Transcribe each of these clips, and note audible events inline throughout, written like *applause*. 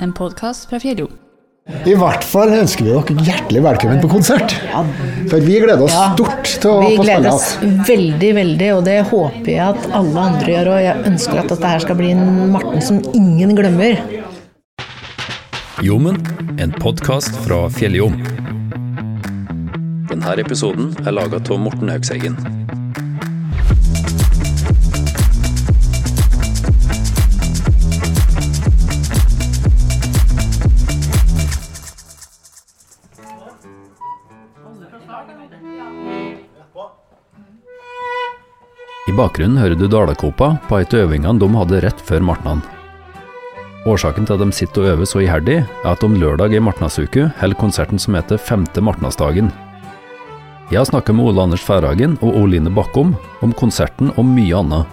en podkast fra Fjellro. I hvert fall ønsker vi dere hjertelig velkommen på konsert. For vi gleder oss Ja. stort til å Vi gleder oss veldig, veldig, og det håper jeg at alle andre gjør. Og jeg ønsker at dette her skal bli en Morten som ingen glemmer. Jommen, en podkast fra Fjelljom. Denne episoden er laga av Morten Haugseggen. I bakgrunnen hører du Dalakopa på et av øvingene de hadde rett før martnan. Årsaken til at de sitter og øver så iherdig, er at om lørdag i martnasuke holder konserten som heter Femte martnasdagen. Jeg har snakket med Ole Anders Færhagen og Oline Bakkom om konserten og mye annet.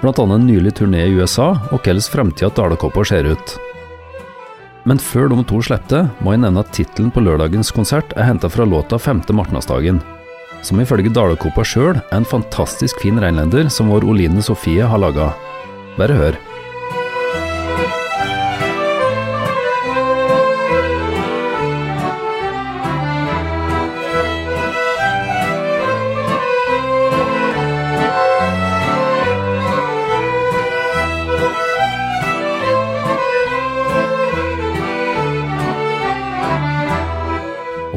Blant annet en nylig turné i USA og hvordan framtida til Dalakoppa ser ut. Men før de to slipper det, må jeg nevne at tittelen på lørdagens konsert er henta fra låta Femte martnasdagen, som ifølge Dalekopa sjøl er en fantastisk fin reinlender som vår Oline Sofie har laga. Bare hør.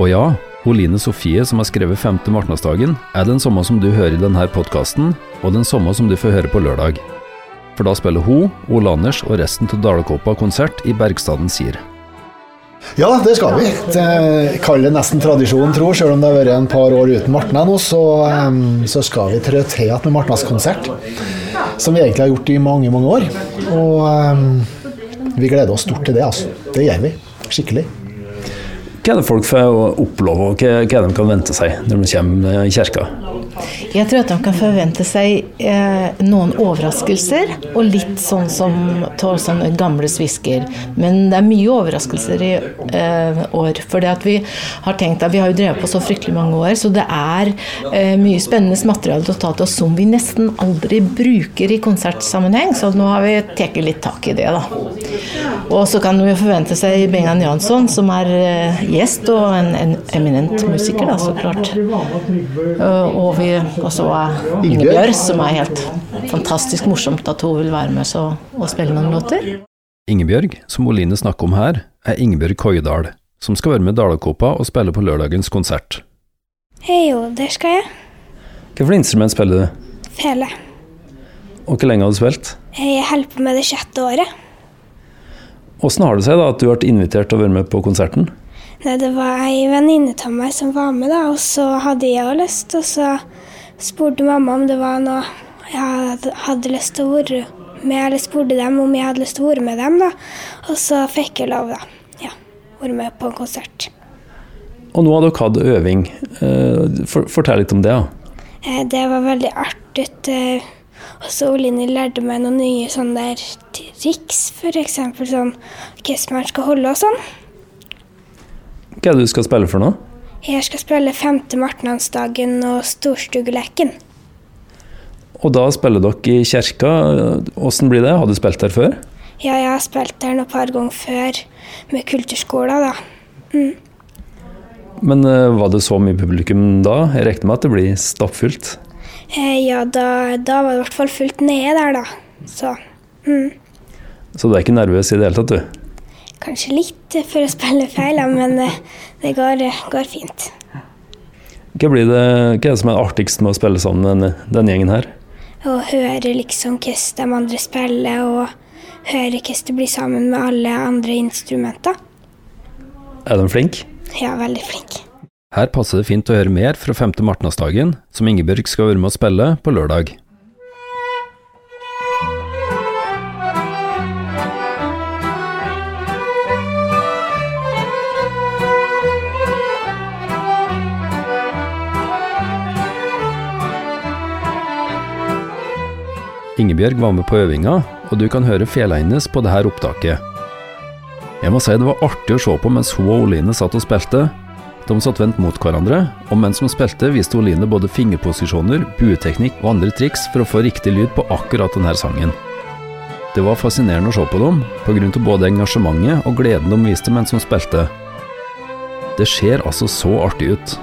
Og ja, Oline Sofie som har skrevet 5. martnadsdagen, er den samme som du hører i denne podkasten, og den samme som du får høre på lørdag. For da spiller hun, Ole Anders og resten av Dalekåpa konsert i Bergstaden Sier. Ja, det skal vi. Det kaller nesten tradisjon, tro. Selv om det har vært en par år uten Martna nå, så, så skal vi trå til igjen med Martnas konsert. Som vi egentlig har gjort i mange, mange år. Og um, vi gleder oss stort til det, altså. Det gjør vi. Skikkelig. Hva er det folk får oppleve, og hva hva de kan vente seg når de kommer i kirka? Jeg tror at de kan forvente seg eh, noen overraskelser, og litt sånn som tar sånne gamle svisker. Men det er mye overraskelser i eh, år. For det at vi har tenkt at vi har jo drevet på så fryktelig mange år, så det er eh, mye spennende materiale til å ta til oss som vi nesten aldri bruker i konsertsammenheng. Så nå har vi tatt litt tak i det, da. Og så kan vi forvente seg Bengan Jansson, som er eh, gjest og en, en eminent musiker, da, så klart. Eh, Og vi også er Ingebjørg, som er helt fantastisk morsomt at hun vil være med så, og spille noen låter. Ingebjørg, som Oline snakker om her, er Ingebjørg Koidal, som skal være med Dalakopa og spille på lørdagens konsert. Hei, jo, der skal jeg. Hva for instrument spiller du? Fele. Og hvor lenge har du spilt? Jeg holder på med det sjette året. Åssen har det seg da at du ble invitert til å være med på konserten? Nei, det var ei venninne av meg som var med, da, og så hadde jeg òg lyst, og så spurte mamma om det var noe jeg hadde, lyst til å være med, eller spurte dem om jeg hadde lyst til å være med dem, da. Og så fikk jeg lov, da. Ja, være med på en konsert. Og nå har dere hatt øving. Eh, fortell litt om det. da. Eh, Det var veldig artig. Og så Oline lærte meg noen nye sånne der triks, f.eks. sånn hvordan man skal holde og sånn. Hva er det du skal spille for noe? Jeg skal spille 5. martnadsdagen og Storstugeleken. Og da spiller dere i kirka. Åssen blir det? Har du spilt der før? Ja, jeg har spilt der noen par ganger før med kulturskolen, da. Men eh, var det så mye publikum da? Jeg regner med at det blir stappfullt. Eh, ja, da, da var det i hvert fall fullt nede der, da. Så mm, Så du er ikke nervøs i det hele tatt, du? Kanskje litt for å spille feil, men eh, det går, eh, går fint. Hva, blir det, hva er det som er artigst med å spille sammen med denne, denne gjengen her? Å høre liksom hvordan de andre spiller, og høre hvordan det blir sammen med alle andre instrumenter. Er de flinke? Ja, veldig flink. Her passer det fint å høre mer fra 5. martnadsdagen, som Ingebjørg skal være med å spille på lørdag. Ingebjørg var med på øvinga, og du kan høre fela hennes på dette opptaket. Jeg må si det var artig å se på mens hun og Oline satt og spilte. De satt vendt mot hverandre, og mens de spilte viste Oline både fingerposisjoner, bueteknikk og andre triks for å få riktig lyd på akkurat denne sangen. Det var fascinerende å se på dem, pga. både engasjementet og gleden de viste mens de spilte. Det ser altså så artig ut.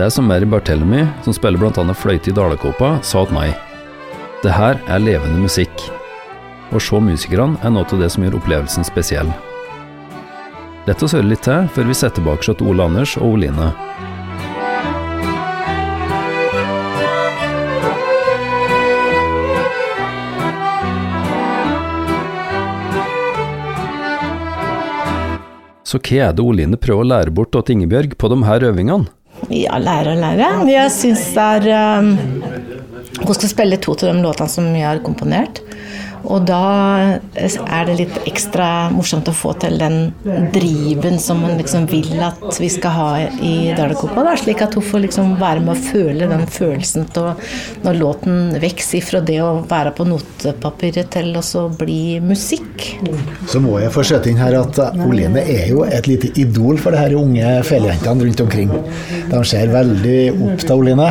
Det som Mary Barthelemy, som spiller bl.a. fløyte i Dalekopa, sa til meg. Det her er levende musikk. Å se musikerne er noe av det som gjør opplevelsen spesiell. Lett oss høre litt til før vi setter tilbake til Ole Anders og Oline. Så hva er det Oline prøver å lære bort til Ingebjørg på de her øvingene? Ja, lære og lære. Jeg syns det er um, Hun skal spille to av de låtene som jeg har komponert. Og da er det litt ekstra morsomt å få til den driven som man liksom vil at vi skal ha i Dalekopa. Da, slik at hun får liksom være med å føle den følelsen til når låten vokser fra det å være på notepapiret til å bli musikk. Så må jeg få skjøte inn her at Olene er jo et lite idol for de her unge felejentene rundt omkring. De ser veldig opp til Oline,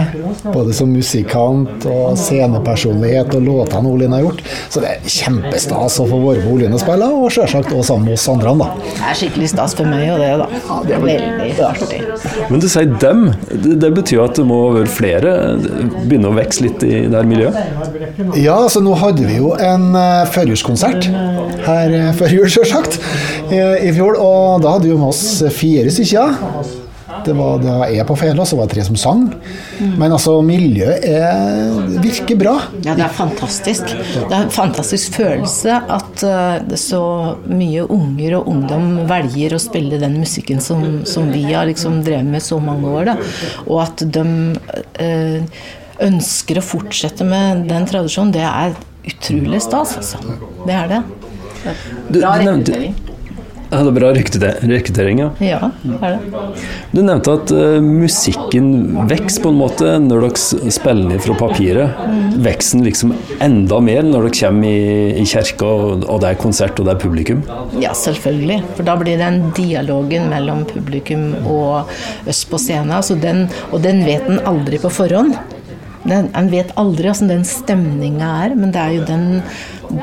både som musikant og scenepersonlighet og låtene Oline har gjort. Så det kjempestas å få være med Oline spille, og selvsagt også sammen med oss andre. da. Det er skikkelig stas for meg og det, da. Det er veldig artig. Men du sier dem. Det, det betyr at det må være flere begynne å vokse litt i det her miljøet? Ja, altså nå hadde vi jo en uh, førjulskonsert her uh, før jul, *laughs* selvsagt, i, i fjor. Og da hadde vi med oss fire stykker. Det var da jeg på fela, så var det tre som sang. Men altså, miljøet er, virker bra. Ja, det er fantastisk. Det er en fantastisk følelse at uh, så mye unger og ungdom velger å spille den musikken som, som vi har liksom drevet med så mange år. Da. Og at de uh, ønsker å fortsette med den tradisjonen, det er utrolig stas, altså. Det er det. Bra rekruttering. Ja, det er bra rekruttering, ja. Ja, er det. Du nevnte at uh, musikken vokser på en måte når dere spiller fra papiret. Mm. Vokser liksom enda mer når dere kommer i, i kirka og, og det er konsert og det er publikum? Ja, selvfølgelig. For da blir den dialogen mellom publikum og oss på scenen. Altså den, og den vet en aldri på forhånd. En vet aldri hvordan den stemninga er, men det er jo den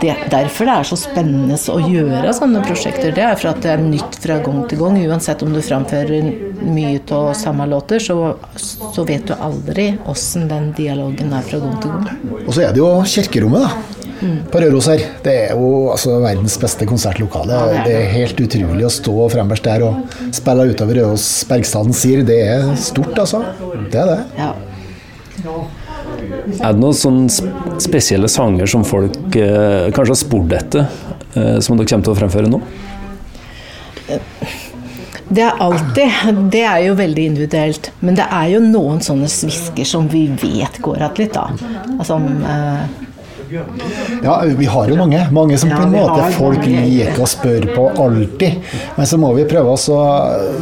det, derfor det er så spennende å gjøre sånne prosjekter. Det er for at det er nytt fra gang til gang. Uansett om du framfører mye av samme låter, så, så, vet du aldri åssen den dialogen er fra gang til gang. Og så er det jo kirkerommet, da. Mm. På Røros her. Det er jo altså, verdens beste konsertlokale. Det er helt utrolig å stå fremmest der og spille utover Røros Bergstaden sier. Det er stort, altså. Det er det. Ja. Er det noen sånne spesielle sanger som folk eh, kanskje har spurt etter, eh, som dere kommer til å fremføre nå? Det er alltid. Det er jo veldig individuelt. Men det er jo noen sånne svisker som vi vet går igjen litt, da. Altså, eh, ja, vi har jo mange. Mange som på en måte folk liker å spørre på alltid. Men så må vi prøve, å,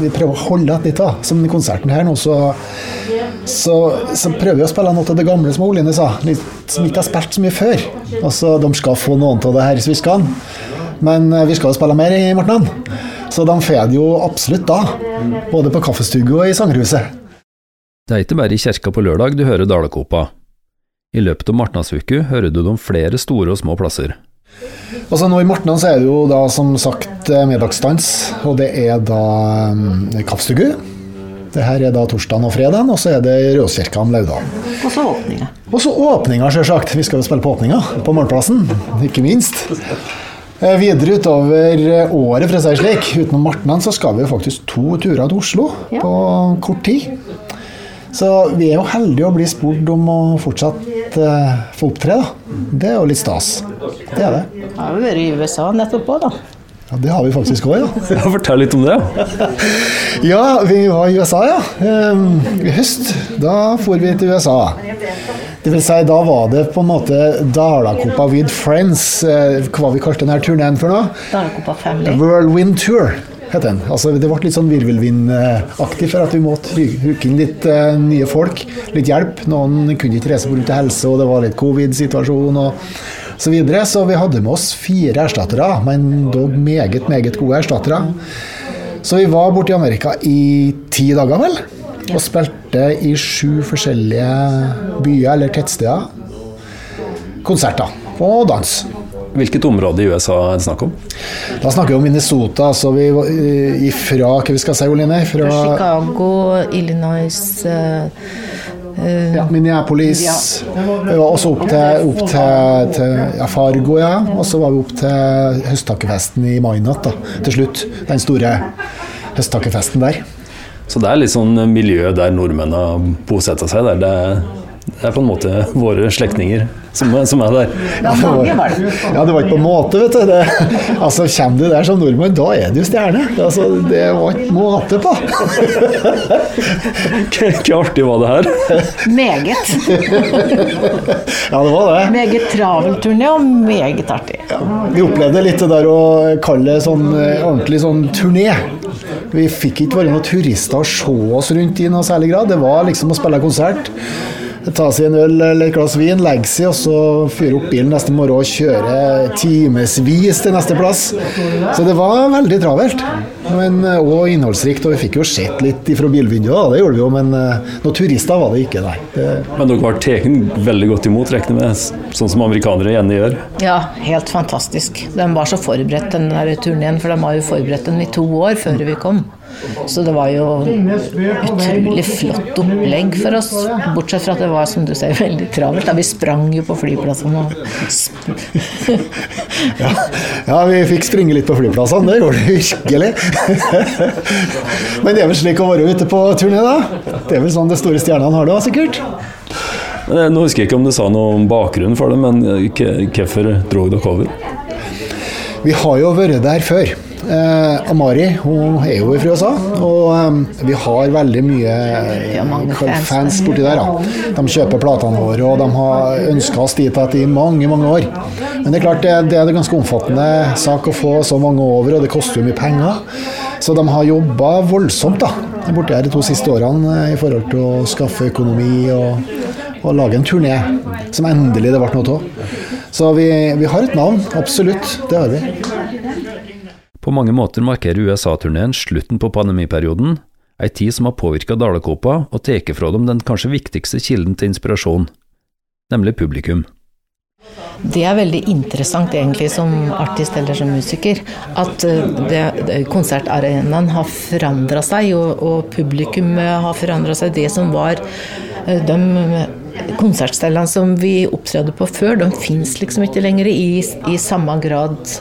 vi prøver å holde et litt, da. Som i konserten her nå, så, så, så, prøver vi å spille noe av det gamle som Oline sa. Litt, som ikke har spilt så mye før. Altså, de skal få noen av det her sviskene. Men eh, vi skal jo spille mer i Martnan. Så de får det jo absolutt da. Både på kaffestugu og i sangerhuset. Det er ikke bare i kirka på lørdag du hører Dalekopa. I løpet av martnadsuke hører du om flere store og små plasser. Altså nå I Martnan så er det jo da som sagt middagsstans, og det er da um, kaffestugu. Det her er da torsdagen og fredagen, og så er det Rødåskirka om lørdagen. Og så åpninga. Og så åpninga, sjølsagt. Vi skal jo spille på åpninga på Morgenplassen, ikke minst. Eh, videre utover året, for å si det slik, utenom Martnan, så skal vi faktisk to turer til Oslo ja. på kort tid. Så vi er jo heldige å bli spurt om å fortsatt eh, få opptre, da. Det er jo litt stas. Det er det. Jeg har jo vært i USA nettopp òg, da. Ja, Det har vi faktisk òg, ja. *laughs* ja. Fortell litt om det. ja, *laughs* vi var i USA, ja. Um, I høst. Da for vi til USA. Det vil si, da var det på en måte Dalakopa with friends. Uh, hva vi kalte denne turneen for noe? Dalakopa Family. Whirlwind Tour het den. Altså, det ble litt sånn virvelvindaktig for at vi måtte huke inn litt uh, nye folk. Litt hjelp. Noen kunne ikke reise pga. helse, og det var litt covid-situasjon. og så videre. Så vi hadde med oss fire erstattere, men dog meget, meget gode erstattere. Så vi var borte i Amerika i ti dager, vel? Og spilte i sju forskjellige byer eller tettsteder. Konserter og dans. Hvilket område i USA er det snakk om? Da snakker vi om Minnesota, altså vi ifra Hva vi skal si, Oline? Fra Chicago, Illinois eh, eh, ja, Minneapolis. Ja. Og så opp til, opp til, til ja, Fargo, ja. Og så var vi opp til høsttakkefesten i Minot, da, til slutt. Den store høsttakkefesten der. Så det er litt sånn miljø der nordmennene bosetter seg. Der. Det, det er på en måte våre slektninger som, er- som er der. Ja, det var. Ja, det var ikke på en måte, vet du. Det, altså, Kommer du der som nordmann, da er du stjerne. Altså, det var ikke måte på. *laughs* Hvor artig var det her? Meget. Ja, det var det. Meget travel turné og meget artig. Vi opplevde litt det der å kalle det sånn eh, ordentlig sånn turné. Vi fikk ikke være noen turister og se oss rundt i noe særlig grad. Det var liksom å spille konsert. Ta seg en øl eller et glass vin, legge seg, og så fyre opp bilen neste morgen og kjøre timevis til neste plass. Så det var veldig travelt. Men, òg innholdsrikt. Og vi fikk jo sett litt fra bilvinduet, da, det gjorde vi jo, men eh, noen turister var det ikke, nei. Det, Men dere var tatt veldig godt imot, regner med, sånn som amerikanere gjerne gjør. Ja, helt fantastisk. De var så forberedt den der turneen, for de har jo forberedt den i to år før vi kom. Så det var jo utrolig flott opplegg for oss. Bortsett fra at det var, som du ser, veldig travelt. Da vi sprang jo på flyplassene og *laughs* ja, ja, vi fikk springe litt på flyplassene, det gjorde det virkelig. *laughs* Men det er vel slik å være ute på turné, da? Det er vel sånn de store stjernene har det òg, sikkert? Eh, Nå husker jeg ikke om du sa noe om bakgrunnen for det, men eh, hvorfor dro dere over? Vi har jo vært der før. Eh, Amari hun er jo fra USA, og um, vi har veldig mye eh, fans. fans borti der. Da. De kjøper platene våre, og de har ønska oss dit etter i mange mange år. Men det er klart det, det er en ganske omfattende sak å få så mange over, og det koster jo mye penger. Så de har jobba voldsomt da, borti her de to siste årene eh, i forhold til å skaffe økonomi og, og lage en turné som endelig det ble noe av. Så vi, vi har et navn, absolutt. Det har vi. På mange måter markerer USA-turneen slutten på pandemiperioden, ei tid som har påvirka Dalekopa og tatt fra dem den kanskje viktigste kilden til inspirasjon, nemlig publikum. Det er veldig interessant egentlig som artist eller som musiker, at eh, konsertarenaen har forandra seg, og, og publikum har forandra seg. Det som var eh, de konsertstedene som vi opptrådte på før, de fins liksom ikke lenger i, i samme grad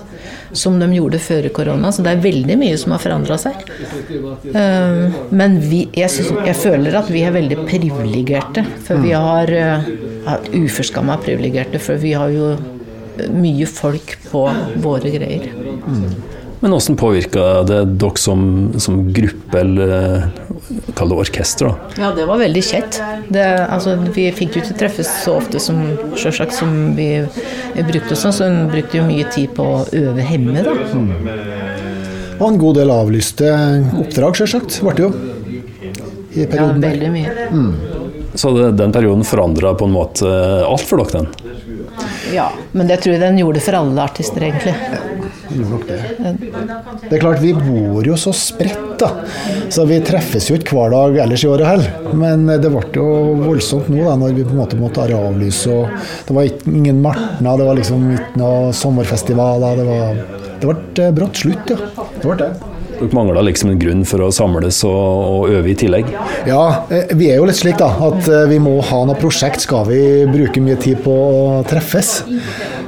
som de gjorde før korona. Så det er veldig mye som har forandra seg. Eh, Men vi, jeg, synes, jeg føler at vi er veldig privilegerte. For vi har uh, uforskamma privilegerte, for vi har jo mye folk på våre greier. Men hvordan påvirka det dere som, som gruppe, eller eh, kall det orkester? da? Ja, det var veldig kjett. Det, altså, vi fikk jo ikke treffes så ofte som, selvsagt, som vi, vi brukte sånn, så hun brukte jo mye tid på å øve hjemme, da. Og en god del avlyste oppdrag, selvsagt. Ble det jo. I perioden Ja, veldig mye. Så det, den perioden forandra på en måte alt for dere? den? Ja, men det tror jeg den gjorde for alle artister, egentlig. Gjorde nok det. Det er klart, vi bor jo så spredt, da. Så vi treffes jo ikke hver dag ellers i året heller. Men det ble jo voldsomt nå, da, når vi på en måte måtte avlyse. Og det var ikke, ingen martner, det var liksom ikke noe sommerfestivaler. Det, var, det ble eh, brått slutt, ja. Det ble det. Dere mangla liksom en grunn for å samles og, og øve i tillegg? Ja, eh, vi er jo litt slik da, at eh, vi må ha noe prosjekt skal vi bruke mye tid på å treffes.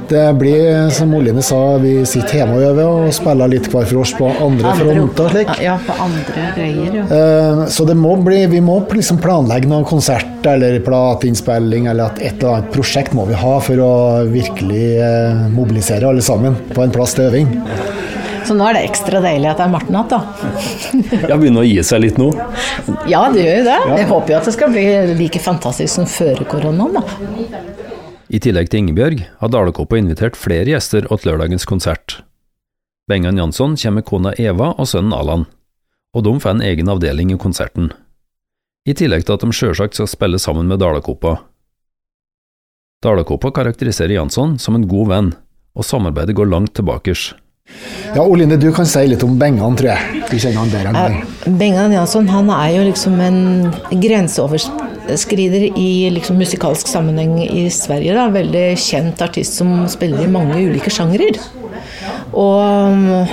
Det blir, som Oline sa, vi sitter hjemme og øver og spiller litt hver for oss på andre fronter. slik. Ja, på andre greier, ja. Eh, Så det må bli, vi må liksom planlegge noen konsert eller plateinnspilling eller at et eller annet prosjekt må vi ha for å virkelig eh, mobilisere alle sammen på en plass til øving. Så nå er det ekstra deilig at det er Marten igjen, da. Ja, begynner å gi seg litt nå? Ja, det gjør jo det. Jeg håper jo at det skal bli like fantastisk som før koronaen, da. I tillegg til Ingebjørg har Dalekoppa invitert flere gjester til lørdagens konsert. Bengan Jansson kommer med kona Eva og sønnen Alan, og de får en egen avdeling i konserten. I tillegg til at de sjølsagt skal spille sammen med Dalekoppa. Dalekoppa karakteriserer Jansson som en god venn, og samarbeidet går langt tilbakers. Ja, Oline, du kan si litt om Bengan, tror jeg. Du kjenner han bedre enn meg. Bengan Jansson han er jo liksom en grenseoverskrider i liksom musikalsk sammenheng i Sverige. Da. Veldig kjent artist som spiller i mange ulike sjangrer. Og um,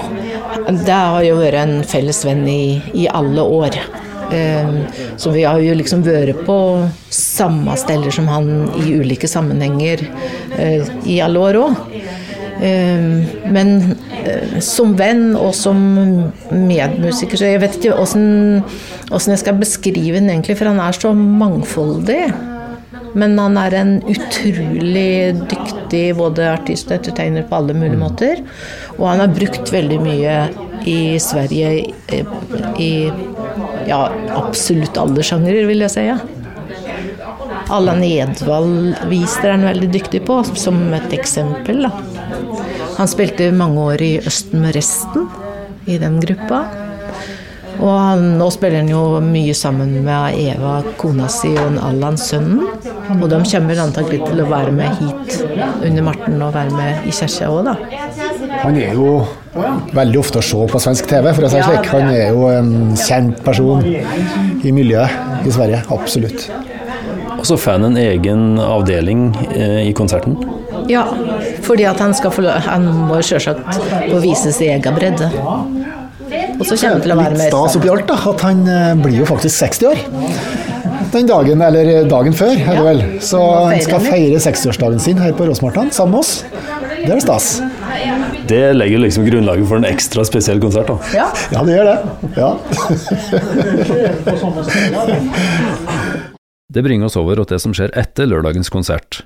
det har jo vært en felles venn i, i alle år. Um, så vi har jo liksom vært på samme steder som han i ulike sammenhenger uh, i alle år òg. Um, men uh, som venn og som medmusiker, så jeg vet ikke åssen jeg skal beskrive den egentlig, for han er så mangfoldig. Men han er en utrolig dyktig både artist og entertainer på alle mulige måter. Og han har brukt veldig mye i Sverige i, i ja, absolutt alle sjangere, vil jeg si. Ja. Allan Edvald-viser er han veldig dyktig på, som et eksempel. Da. Han spilte mange år i Østen med resten, i den gruppa. Og han, nå spiller han jo mye sammen med Eva, kona si, og Allan, sønnen. Og de kommer antakelig til å være med hit under Marten og være med i kirka òg, da. Han er jo veldig ofte å se på svensk TV, for å si det slik. Han er jo en kjent person i miljøet i Sverige. Absolutt. Og så får han en egen avdeling eh, i konserten. Ja, fordi at han skal få Han må selvsagt få vise sin egen bredde. Og så kommer han til å være med Litt med. stas oppi alt, da, at han eh, blir jo faktisk 60 år. Den dagen, eller dagen før, er det vel. Så han skal feire 60-årsdagen sin her på Råsmartan sammen med oss. Det er stas. Det legger liksom grunnlaget for en ekstra spesiell konsert. da. Ja. Ja, det gjør det. Ja. *laughs* Det bringer oss over til det som skjer etter lørdagens konsert.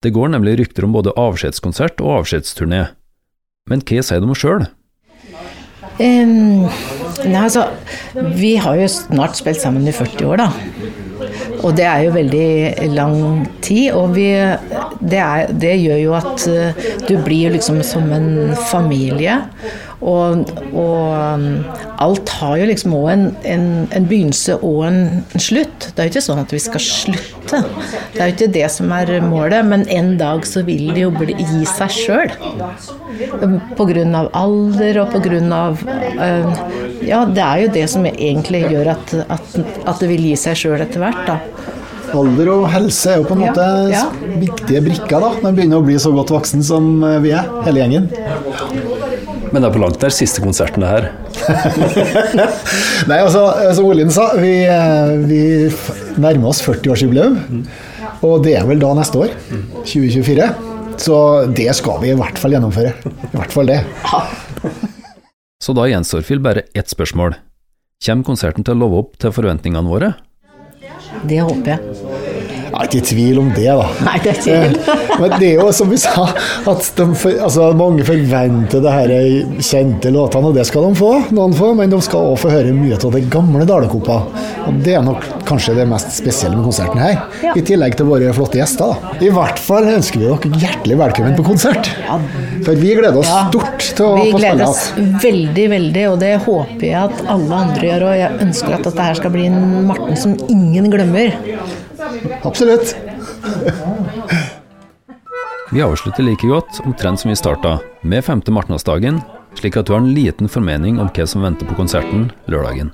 Det går nemlig rykter om både avskjedskonsert og avskjedsturné. Men hva sier de sjøl? Um, altså, vi har jo snart spilt sammen i 40 år, da. Og det er jo veldig lang tid. Og vi, det, er, det gjør jo at eh, du blir liksom som en familie. Og, og um, alt har jo liksom òg en, en, en begynnelse og en, en slutt. Det er jo ikke sånn at vi skal slutte. Det er jo ikke det som er målet, men en dag så vil det jo bli, gi seg sjøl. Pga. alder og pga. Uh, ja, det er jo det som egentlig gjør at, at, at det vil gi seg sjøl etter hvert. da. Alder og helse er jo på en måte ja. viktige brikker da, når vi begynner å bli så godt voksen som vi er, hele gjengen. Men det er på langt nær siste konserten det her. *laughs* Nei, altså, som Olin sa, vi, eh, vi nærmer oss 40-årsjubileum. Og det er vel da neste år, 2024. Så det skal vi i hvert fall gjennomføre. I hvert fall det. *laughs* Så da gjenstår Phil bare ett spørsmål. Kommer konserten til å love opp til forventningene våre? Det håper jeg. Er ikke i tvil om det, da. Nei, det er tvil. Men det er jo som vi sa, at de, altså, mange forventer det her kjente låtene, og det skal de få, noen få, men de skal også få høre mye av det gamle Dalekopa. Og det er nok kanskje det mest spesielle med konserten her, Ja. i tillegg til våre flotte gjester. Da. I hvert fall ønsker vi dere hjertelig velkommen på konsert. For vi gleder oss Ja. stort til å Vi få spille. gleder oss. oss veldig, veldig, og det håper jeg at alle andre gjør. Og jeg ønsker at dette her skal bli en Marten som ingen glemmer. Absolutt. Vi avslutter like godt omtrent som vi starta, med femte martnadsdagen, slik at du har en liten formening om hva som venter på konserten lørdagen.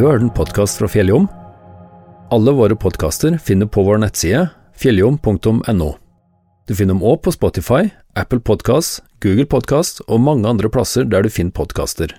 Du har hørt en podkast fra Fjelljom. Alle våre podkaster finner på vår nettside fjelljom.no. Du finner dem òg på Spotify, Apple Podkast, Google Podkast og mange andre plasser der du finner podkaster.